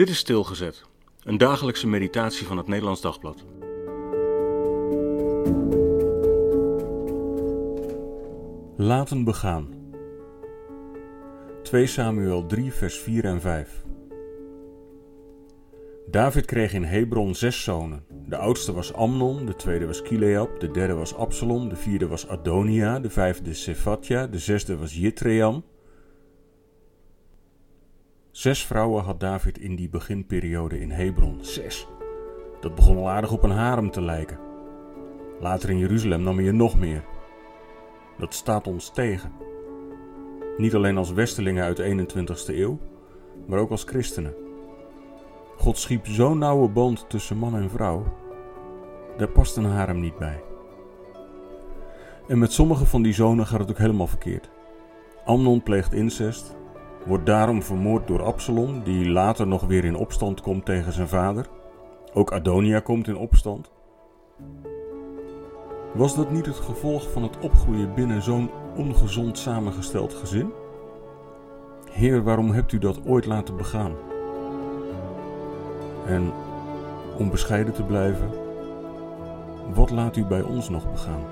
Dit is Stilgezet, een dagelijkse meditatie van het Nederlands Dagblad. Laten begaan. 2 Samuel 3, vers 4 en 5. David kreeg in Hebron zes zonen. De oudste was Amnon, de tweede was Kileab, de derde was Absalom, de vierde was Adonia, de vijfde Sephatja, de zesde was Jitream. Zes vrouwen had David in die beginperiode in Hebron. Zes. Dat begon al aardig op een harem te lijken. Later in Jeruzalem nam hij er nog meer. Dat staat ons tegen. Niet alleen als westelingen uit de 21ste eeuw, maar ook als christenen. God schiep zo'n nauwe band tussen man en vrouw, daar past een harem niet bij. En met sommige van die zonen gaat het ook helemaal verkeerd. Amnon pleegt incest, wordt daarom vermoord door Absalom, die later nog weer in opstand komt tegen zijn vader. Ook Adonia komt in opstand. Was dat niet het gevolg van het opgroeien binnen zo'n ongezond samengesteld gezin? Heer, waarom hebt u dat ooit laten begaan? En om bescheiden te blijven, wat laat u bij ons nog begaan?